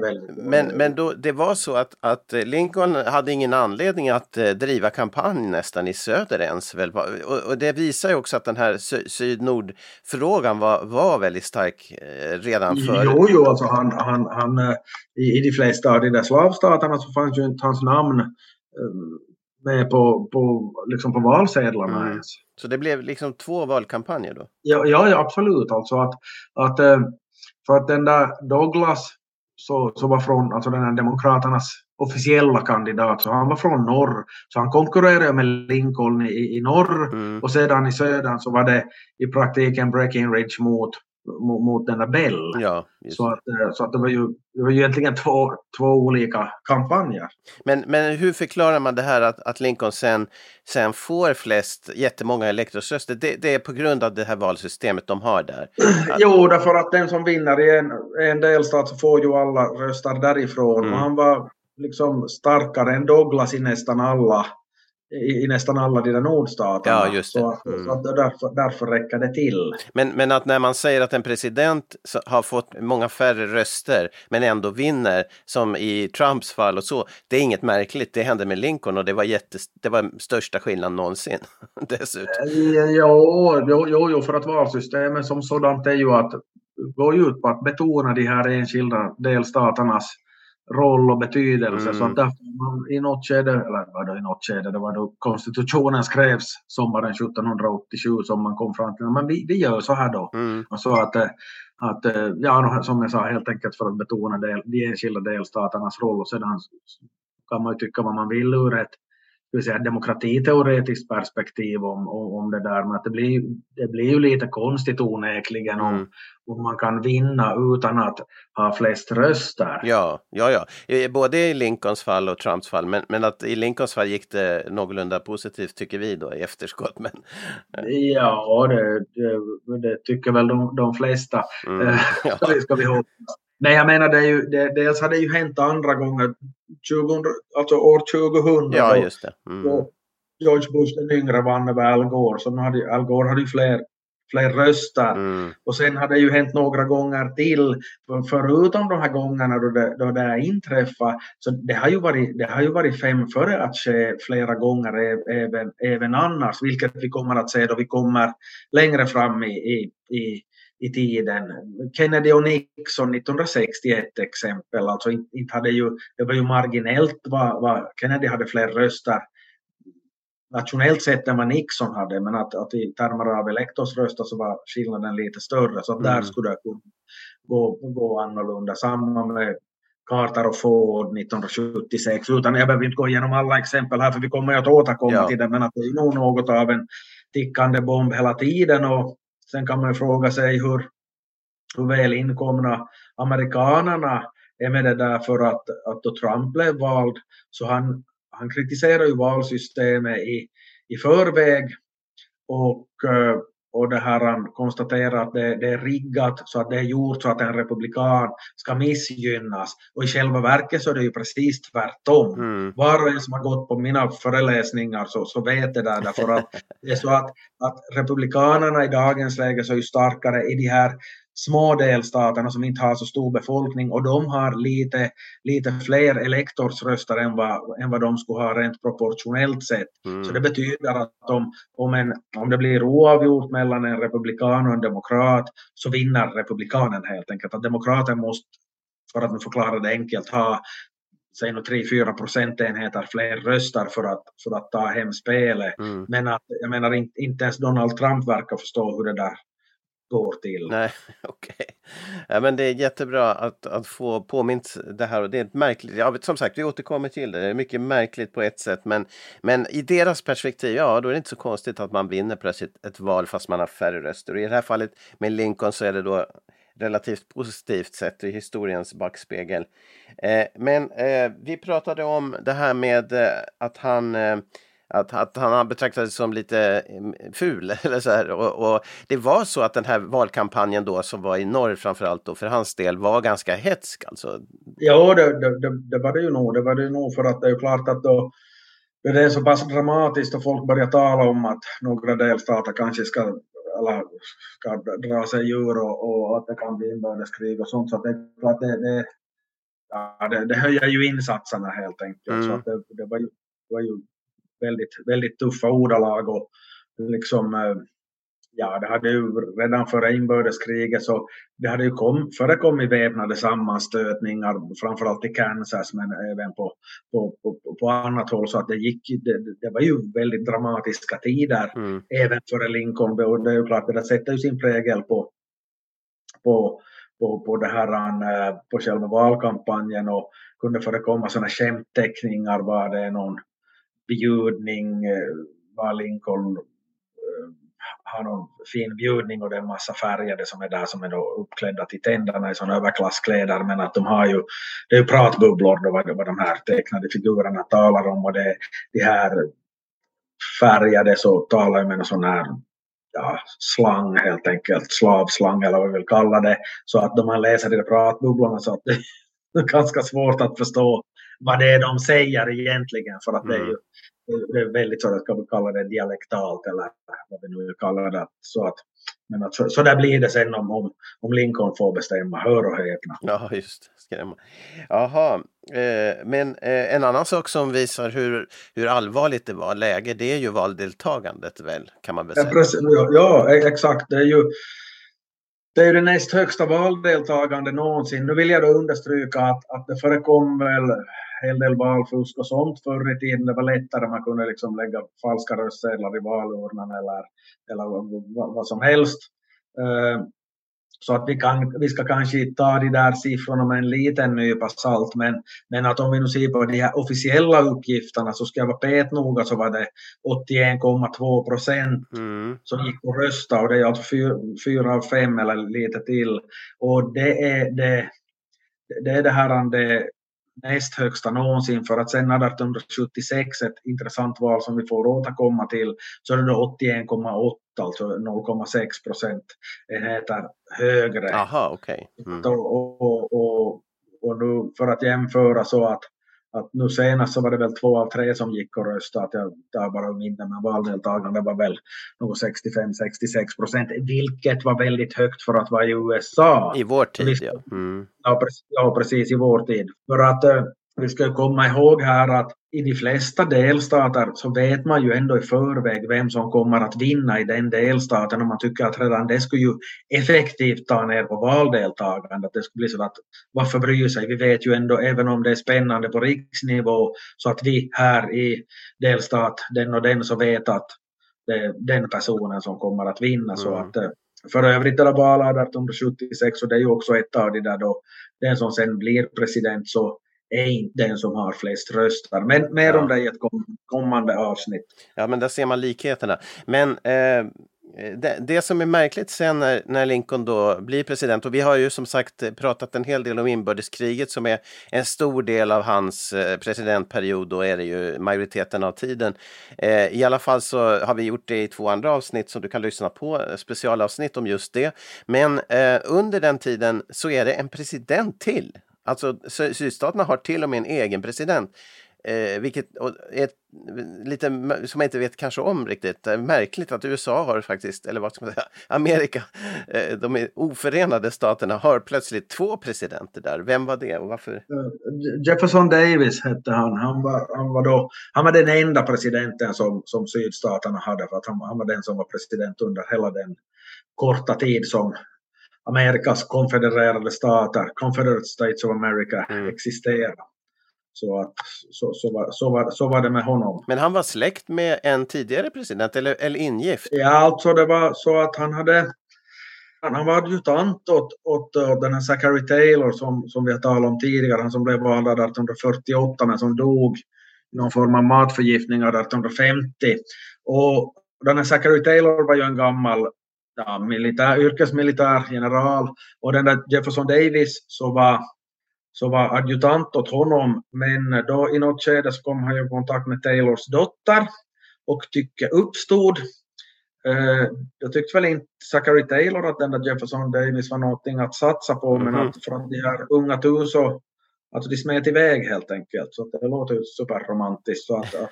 Väldigt men men då, det var så att, att Lincoln hade ingen anledning att eh, driva kampanj nästan i söder ens. Väl? Och, och det visar ju också att den här syd-nord-frågan var, var väldigt stark eh, redan före. Jo, jo, alltså han, han, han, eh, i, i de flesta av de där slavstaterna så fanns ju inte hans namn med på, på, liksom på valsedlarna mm. ens. Så det blev liksom två valkampanjer då? Ja, ja absolut. Alltså att, att för att den där Douglas så, så var från alltså den här demokraternas officiella kandidat, så han var från norr. Så han konkurrerade med Lincoln i, i norr mm. och sedan i södern så var det i praktiken Breckinridge mot mot, denna Bell. Ja, så att, eh, så att det, var ju, det var ju egentligen två, två olika kampanjer. Men, men hur förklarar man det här att, att Lincoln sen, sen får flest, jättemånga elektorsröster? Det, det är på grund av det här valsystemet de har där? Att... Jo, därför att den som vinner i en, en delstat så får ju alla röster därifrån. Mm. Och han var liksom starkare än Douglas i nästan alla i, i, nästan alla de där nordstaterna. Ja, just det. Så, mm. så därför, därför räcker det till. Men, men att när man säger att en president har fått många färre röster men ändå vinner, som i Trumps fall och så, det är inget märkligt. Det hände med Lincoln och det var, jättes, det var största skillnaden någonsin. Dessutom. Eh, jo, jo, jo, jo, för att valsystemet som sådant är ju att går ut på att betona de här enskilda delstaternas roll och betydelse. Mm. Så att därför man i något skede, eller var det i något skede, det var då konstitutionen skrevs sommaren 1787 som man kom fram till, men vi, vi gör så här då. Mm. Och så att, att, ja, som jag sa, helt enkelt för att betona del, de enskilda delstaternas roll och sedan kan man ju tycka vad man vill ur ett ska säga, demokratiteoretiskt perspektiv om, om, det där, men att det blir, det blir ju lite konstigt onekligen om, Mm. om man kan vinna utan att ha flest röster. Ja, ja, ja. Både i Lincolns fall och Trumps fall. Men, men att i Lincolns fall gick det någorlunda positivt tycker vi då i efterskott. Men, Ja, det, det, det tycker väl de, de flesta. mm, ja. Det ska vi hoppas. Nej, jag menar, det är ju, det, dels har det ju hänt andra gånger. 2000, alltså år 2000 ja, då, just det. Mm. då George Bush den yngre vann över Al Gore. Så hade, Al Gore hade ju fler, fler röster. Mm. Och sen har det ju hänt några gånger till. För, förutom de här gångerna då det, då det inträffar. Så det har, ju varit, det har ju varit fem före att ske flera gånger även, även annars. Vilket vi kommer att se då vi kommer längre fram i, i, i, i tiden. Kennedy och Nixon 1961 exempel. Alltså inte, hade ju, det var ju marginellt vad, vad Kennedy hade fler röster nationellt sett än vad Nixon hade, men att, att i termer av elektorsröster så var skillnaden lite större. Så att där Mm. skulle det kunna gå, gå annorlunda. Samma med Carter och Ford 1976. Utan jag behöver inte gå igenom alla exempel här för vi kommer att återkomma Ja. till det. Men att det är nog något av en tickande bomb hela tiden. Och sen kan man fråga sig hur, hur väl inkomna amerikanerna är med det där för att, att då Trump blev vald. Så han, han kritiserar ju valsystemet i, i förväg. Och, eh, och det här han konstaterar att det, det är riggat så att det är gjort så att en republikan ska missgynnas. Och i själva verket så är det ju precis tvärtom. Mm. Var och en som har gått på mina föreläsningar så, så vet det där. Därför att det är så att, att republikanerna i dagens läge så är ju starkare i de här små delstaterna som inte har så stor befolkning och de har lite, lite fler elektorsröster än vad, än vad de skulle ha rent proportionellt sett. Mm. Så det betyder att om, om, en, om det blir oavgjort mellan en republikan och en demokrat så vinner republikanen helt enkelt. Att demokraten måste, för att nu förklara det enkelt, ha säg nu 3-4 procentenheter fler röster för att, för att ta hem spelet. Mm. Men att, jag menar inte, inte ens Donald Trump verkar förstå hur det där går till. Nej, okej. Ja, men det är jättebra att, att få påmint det här och det är ett märkligt, ja, som sagt vi återkommer till det, det är mycket märkligt på ett sätt men, men i deras perspektiv, ja då är det inte så konstigt att man vinner plötsligt ett val fast man har färre röster och i det här fallet med Lincoln så är det då relativt positivt sett i historiens backspegel. Eh, men eh, vi pratade om det här med eh, att han eh, att, att han betraktades som lite eh, ful. Eller så här. Och, och det var så att den här valkampanjen då som var i norr framförallt då för hans del var ganska hetsk. Alltså. Ja, det, det, det, det var det ju nog. Det var det ju nog för att det är ju klart att då det är så pass dramatiskt och folk börjar tala om att några delstater kanske ska, eller ska dra sig ur och, och att det kan bli inbördeskrig och sånt. Så att det är klart det, det, ja, det, det höjer ju insatserna helt enkelt. Mm. Så att det, det var ju, det var ju väldigt, väldigt tuffa ordalag och liksom eh, Ja, det hade ju redan före inbördeskriget så det hade ju kom, förekommit väpnade sammanstötningar, framförallt i Kansas men även på, på, på, på annat håll. Så att det, gick, det, det var ju väldigt dramatiska tider Mm. även före Lincoln. Och det är ju klart, det där sätter ju sin prägel på, på, på, på det här, eh, på själva valkampanjen och kunde förekomma sådana skämtteckningar var det någon bjudning, eh, var Lincoln eh, har någon fin bjudning och det är en massa färgade som är där som är då uppklädda till tänderna i sådana överklasskläder men att de har ju, det är ju pratbubblor då vad, vad de här tecknade figurerna talar om och det, de här färgade så talar ju med någon sån här ja, slang helt enkelt, slavslang eller vad vi vill kalla det. Så att de man läser de pratbubblorna så att det är ganska svårt att förstå vad det är de säger egentligen för att det är ju det är väldigt så, ska vi kalla det dialektalt eller vad vi nu vill kalla det. Så, att, men att, så, så där blir det sen om, om, om Lincoln får bestämma, hör och häpna. Ja, just skrämma. Jaha, eh, men eh, en annan sak som visar hur, hur allvarligt det var läge, det är ju valdeltagandet väl, kan man väl Ja, säga. precis, ja, ja, e- exakt. Det är ju det är ju det näst högsta valdeltagande någonsin. Nu vill jag då understryka att, att det förekom väl hel del valfusk och sånt förr i tiden. Det var lättare, man kunde liksom lägga falska röstsedlar i valurnan eller, eller vad, vad, som helst. Eh, Så att vi, kan, vi ska kanske ta de där siffrorna med en liten nypa salt, men, men att om vi nu ser på de här officiella uppgifterna så ska jag vara petnoga så var det 81,2 procent Mm. som gick och röstade och det är alltså fyra av fem eller lite till. Och det är det, det, är det här det näst högsta någonsin för att sen 1876, ett intressant val som vi får återkomma till, så är det då 81,8, alltså 0,6 procentenheter högre. Aha, okej. Mm. Och, och, och, och nu för att jämföra så att, att nu senast så var det väl två av tre som gick och röstade, att jag tar bara minne, men valdeltagande var väl något 65-66 procent, vilket var väldigt högt för att vara i USA. I vår tid, ja. Mm. Ja, precis, ja, precis i vår tid. För att eh, vi ska komma ihåg här att i de flesta delstater så vet man ju ändå i förväg vem som kommer att vinna i den delstaten och man tycker att redan det skulle ju effektivt ta ner på valdeltagandet. Det skulle bli så att varför bry sig? Vi vet ju ändå, även om det är spännande på riksnivå, så att vi här i delstat den och den så vet att det är den personen som kommer att vinna. Så Mm. att, eh, för övrigt är det val 1876 och det är ju också ett av de där då den som sen blir president så är inte den som har flest röster. Men mer Ja. om det i ett kom- kommande avsnitt. Ja, men där ser man likheterna. Men eh, det, det som är märkligt sen när, när Lincoln då blir president, och vi har ju som sagt pratat en hel del om inbördeskriget som är en stor del av hans eh, presidentperiod, då är det ju majoriteten av tiden. Eh, I alla fall så har vi gjort det i två andra avsnitt som du kan lyssna på, eh, specialavsnitt om just det. Men eh, under den tiden så är det en president till. Alltså sydstaterna har till och med en egen president. Eh, vilket är lite som jag inte vet kanske om riktigt. Det är märkligt att USA har faktiskt, eller vad ska man säga, Amerika, eh, de oförenade staterna har plötsligt två presidenter där. Vem var det och varför? Eh, Jefferson Davis hette han. Han var, han var, då, han var den enda presidenten som, som sydstaterna hade för att han, han var den som var president under hela den korta tid som Amerikas konfedererade stater, Confederate States of America, Mm. existerar. Så, att, så, så, var, så, var, så var det med honom. Men han var släkt med en tidigare president eller, eller ingift? Ja, alltså det var så att han hade han var adjutant åt, åt, åt den här Zachary Taylor som, som vi har talat om tidigare, han som blev vald 1848 men som dog i någon form av matförgiftning 1850. Och den här Zachary Taylor var ju en gammal ja, militär, yrkesmilitär general och den där Jefferson Davis så var, så var adjutant åt honom men då i något skede så kom han i kontakt med Taylors dotter och tycke uppstod. Eh, jag tyckte väl inte Zachary Taylor att den där Jefferson Davis var någonting att satsa på men Mhm. att för att de här unga tu så att de smet iväg helt enkelt. Så det låter ju superromantiskt. Så att, att,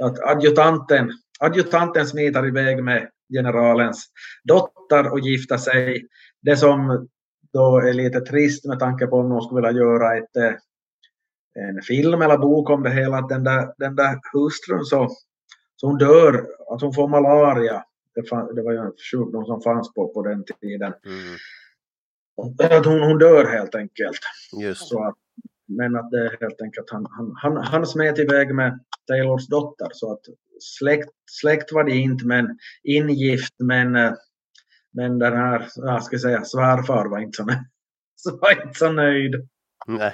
att adjutanten, adjutanten smiter iväg med generalens dotter och gifta sig. Det som då är lite trist med tanke på om någon skulle vilja göra ett, eh, en film eller bok om det hela, att den där, den där hustrun så, så hon dör, att hon får malaria. Det, fann, det var ju en sjukdom som fanns på, på den tiden. Mm, Att hon, hon dör helt enkelt. just. Så att, men att det är helt enkelt han, han, han, han smet iväg med Taylors dotter så att släkt, släkt var det inte men ingift men, eh, men den här, jag ska säga svärfar var inte så, nö- så, var inte så nöjd. Nej.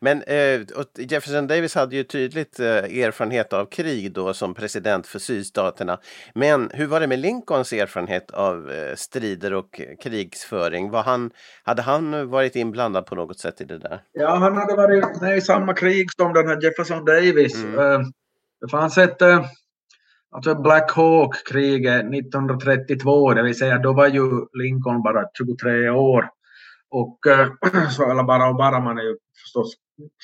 Men eh, Jefferson Davis hade ju tydligt eh, erfarenhet av krig då som president för sydstaterna. Men hur var det med Lincolns erfarenhet av eh, strider och eh, krigsföring? Var han, hade han varit inblandad på något sätt i det där? Ja, han hade varit med i samma krig som den här Jefferson Davis. Mm. Eh, Det fanns ett eh, alltså Black Hawk-kriget 1932, det vill säga då var ju Lincoln bara 23 år. Och, eh, så, eller bara och bara, man är ju förstås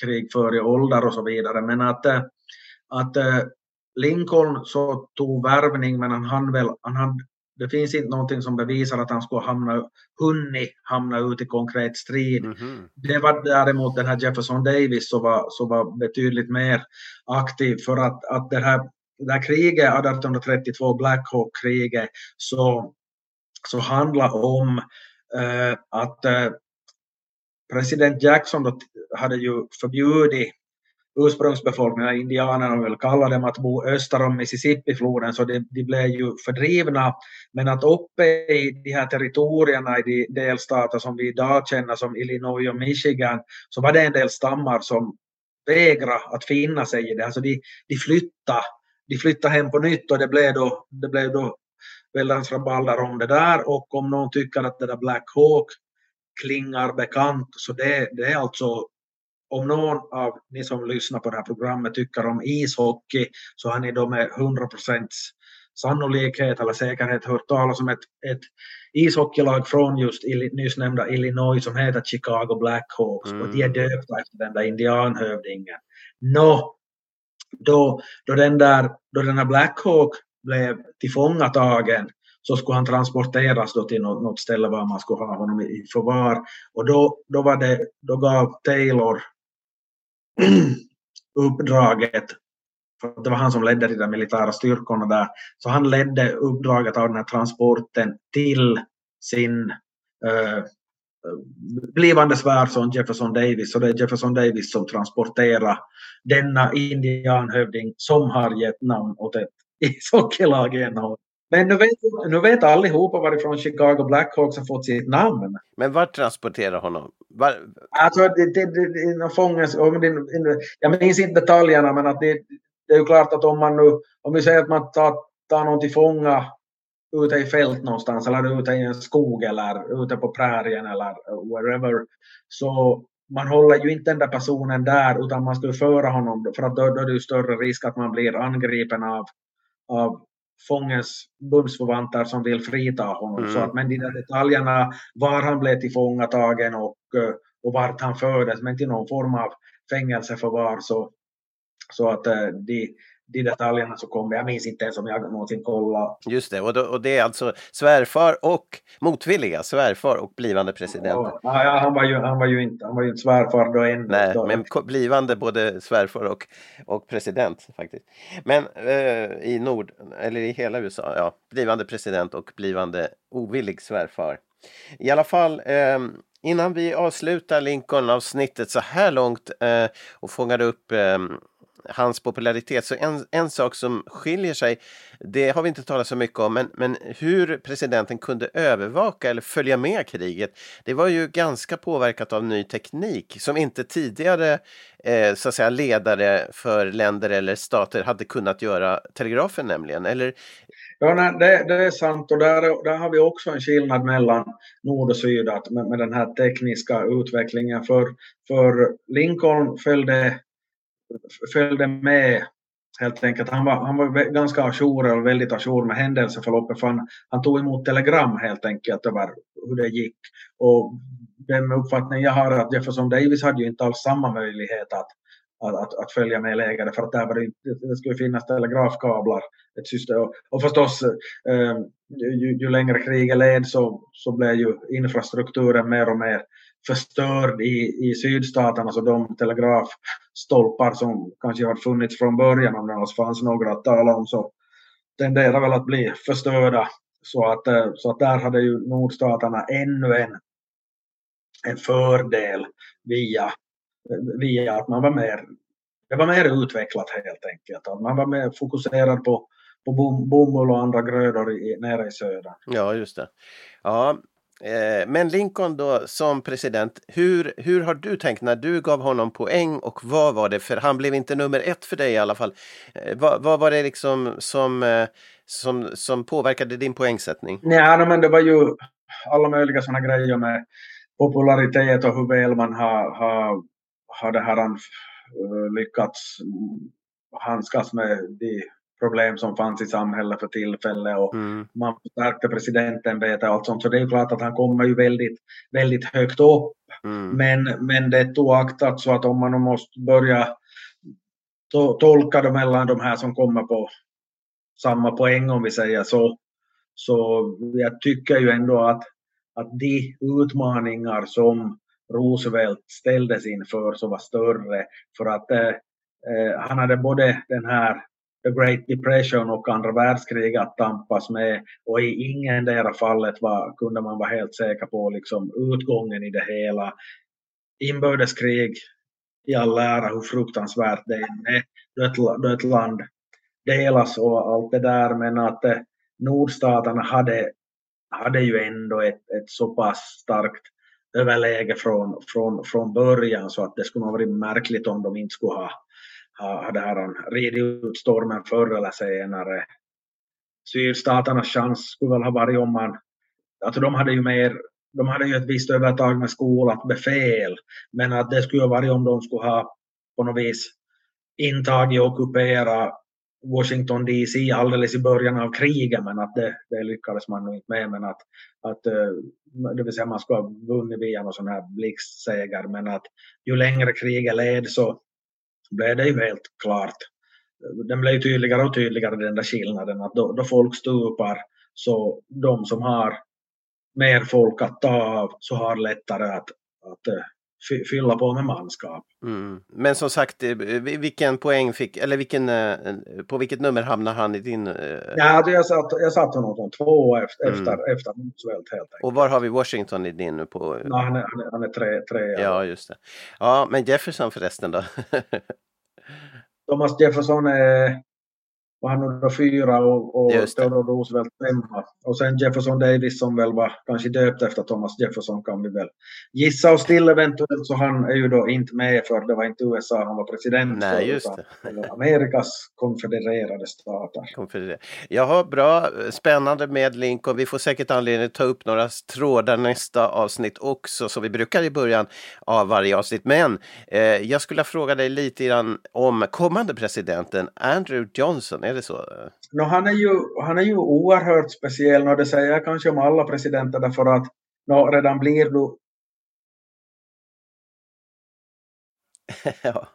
krigför i ålder och så vidare. Men att, eh, att eh, Lincoln så tog värvning men han hann väl, han hade, det finns inte någonting som bevisar att han skulle hamna, hunnit hamna ut i konkret strid. Mhm. Det var däremot den här Jefferson Davis som var, som var betydligt mer aktiv för att, att det, här, det här kriget 1832, Black Hawk-kriget, så, så handlar om Eh, att eh, president Jackson då hade ju förbjudit ursprungsbefolkningen, indianerna vill kalla dem, att bo öster om Mississippifloden, så de, de blev ju fördrivna. Men att uppe i de här territorierna i de delstater som vi idag känner som Illinois och Michigan, så var det en del stammar som vägrade att finna sig i det. Alltså de, de flyttade de flyttade hem på nytt och det blev då, det blev då väldans rabalder om det där och om någon tycker att det där Black Hawk klingar bekant så det, det är alltså om någon av ni som lyssnar på det här programmet tycker om ishockey så har ni då med 100% sannolikhet eller säkerhet hört talas om ett, ett ishockeylag från just nyss nämnda Illinois som heter Chicago Blackhawks mm. och de är döpta efter den där indianhövdingen. Nå, då, då, den där, då den här Blackhawk blev tillfångatagen så skulle han transporteras då till något, något ställe var man skulle ha honom i förvar. Och då, då, var det, då gav Taylor uppdraget, för det var han som ledde de där militära styrkorna där, så han ledde uppdraget av den här transporten till sin eh, blivande svärson Jefferson Davis, så det är Jefferson Davis som transporterar denna indianhövding som har gett namn åt ett ishockeylag i NHL. Men nu vet, nu vet allihopa varifrån Chicago Blackhawks har fått sitt namn. Men vart transporterar honom? Var... Alltså, det, det, det, fånges, jag minns inte detaljerna, men att det, det är ju klart att om man nu, om vi säger att man tar, tar någon till fånga ute i fält någonstans eller ute i en skog eller ute på prärien eller wherever, så man håller ju inte den där personen där utan man ska föra honom för att då, då är det ju större risk att man blir angripen av, av fångens bundsförvanter som vill frita honom. Mm. Så att, men de där detaljerna, var han blev tillfångatagen och, eh, och vart han fördes, men till någon form av fängelseförvar så, så att eh, de, de detaljerna som kommer. Jag minns inte ens om jag någonsin kollade. Just det, och, då, och det är alltså svärfar och motvilliga svärfar och blivande president. Ja, ja, han, var ju, han, var ju inte, han var ju inte svärfar då än. Nej, då. men blivande både svärfar och, och president faktiskt. Men eh, i Nord, eller i hela USA, ja, blivande president och blivande ovillig svärfar. I alla fall eh, Innan vi avslutar Lincoln-avsnittet så här långt eh, och fångar upp eh, hans popularitet. Så en, en sak som skiljer sig, det har vi inte talat så mycket om, men, men hur presidenten kunde övervaka eller följa med kriget, det var ju ganska påverkat av ny teknik som inte tidigare eh, så att säga, ledare för länder eller stater hade kunnat göra telegrafen nämligen. Eller Ja, nej, det, det, är sant och där, där har vi också en skillnad mellan nord och syd att med, med den här tekniska utvecklingen. För, för Lincoln följde följde med helt enkelt. Han var, han var ganska ajour och väldigt ajour med händelseförloppet för han, han tog emot telegram helt enkelt över hur det gick. Och den uppfattning jag har är att Jefferson Davis hade ju inte alls samma möjlighet att, att, att, att följa med läget för att där var det, det skulle finnas telegrafkablar. Ett system. Och förstås, eh, ju, ju längre kriget led så, så blev ju infrastrukturen mer och mer förstörd i, i sydstaterna, så de telegrafstolpar som kanske har funnits från början, om det alls fanns några att tala om, så tenderar väl att bli förstörda. Så att, eh, så att där hade ju nordstaterna ännu en, en fördel via, eh, via att man var mer, det var mer utvecklat helt enkelt. Att man var mer fokuserad på, på bom, bomull och andra grödor i, nere i söder. Ja, just det. Ja, Eh, men Lincoln då som president, hur, hur har du tänkt när du gav honom poäng och vad var det? För han blev inte nummer ett för dig i alla fall. Eh, vad, vad var det liksom som, eh, som, som påverkade din poängsättning? Nej, men det var ju alla möjliga sådana grejer med popularitet och hur väl man har, har, har det här eh, lyckats handskas med de problem som fanns i samhället för tillfället och mm. man förstärkte presidentämbetet och allt sånt. Så det är klart att han kommer ju väldigt, väldigt högt upp. Mm. Men, men det är oaktat så att om man måste börja to tolka det mellan de här som kommer på samma poäng om vi säger så. Så jag tycker ju ändå att, att de utmaningar som Roosevelt ställdes inför så var större för att eh, eh han hade både den här The Great Depression och andra världskriget att tampas med och i ingen där fallet var, kunde man vara helt säker på liksom utgången i det hela. Inbördeskrig i all ära hur fruktansvärt det är då ett, då ett land delas och allt det där men att eh, nordstaterna hade, hade ju ändå ett, ett så pass starkt överläge från, från, från början så att det skulle ha varit märkligt om de inte skulle ha, hade det här um, ridit ut stormen förr eller senare. Sydstaternas chans skulle väl ha varit om man, alltså de hade ju mer de hade ju ett visst övertag med skolat befäl, men att det skulle ha varit om de skulle ha på något vis intagit och ockuperat Washington DC alldeles i början av kriget men att det, det lyckades man nog inte med. Men att, att, eh, det vill säga man skulle ha vunnit via någon sån här blixtseger men att ju längre kriget led så blev det ju helt klart. Den blev tydligare och tydligare den där skillnaden att då, då folk stupar så de som har mer folk att ta av så har lättare att, att eh, fylla på med manskap. Mm. Men som sagt, eh, vilken poäng fick, eller vilken, eh, på vilket nummer hamnade han i din? Ja, jag satt, jag satt honom som två efter, mm. efter, efter Roosevelt helt enkelt. Och var har vi Washington i din nu på? Ja, han, är, han, är, han är tre, tre. Ja, just det. Ja, men Jefferson förresten då? Thomas Jefferson är var han nummer fyra och, och Theodore Roosevelt femma. Och sen Jefferson Davis som väl var kanske döpt efter Thomas Jefferson kan vi väl gissa oss till eventuellt. Så han är ju då inte med för det var inte USA han var president Nej, för, just det. Amerikas konfedererade stater. Konfederer Jaha, bra, spännande med Lincoln. Vi får säkert anledning att ta upp några trådar nästa avsnitt också, som vi brukar i början av varje avsnitt. Men eh, jag skulle fråga dig lite grann om kommande presidenten Andrew Johnson är det så? No, han, är ju, han är ju oerhört speciell och det säger jag kanske om alla presidenter därför att no, redan blir du ja.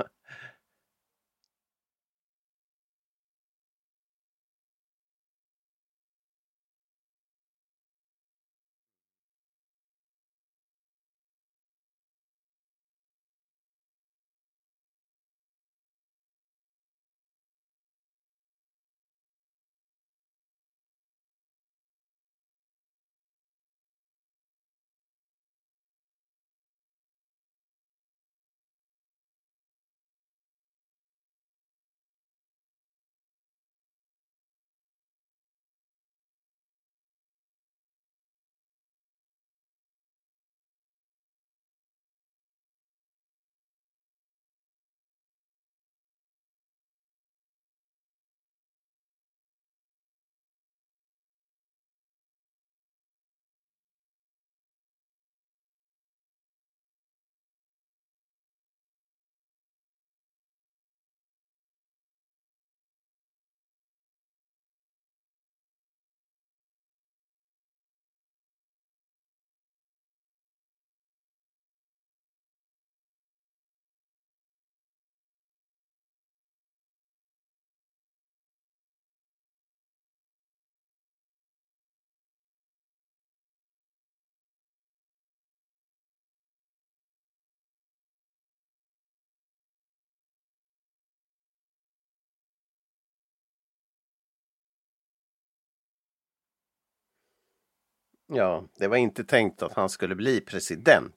Ja, det var inte tänkt att han skulle bli president.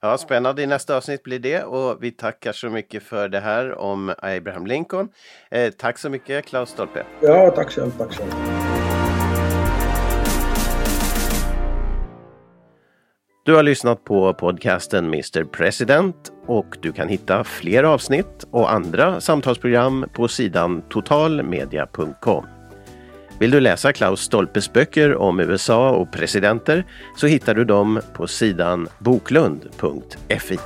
Ja, spännande. I nästa avsnitt blir det och vi tackar så mycket för det här om Abraham Lincoln. Eh, tack så mycket Klaus Stolpe. Ja, tack själv. Tack själv. Du har lyssnat på podcasten Mr President och du kan hitta fler avsnitt och andra samtalsprogram på sidan totalmedia.com. Vill du läsa Klaus Stolpes böcker om USA och presidenter så hittar du dem på sidan boklund.fi.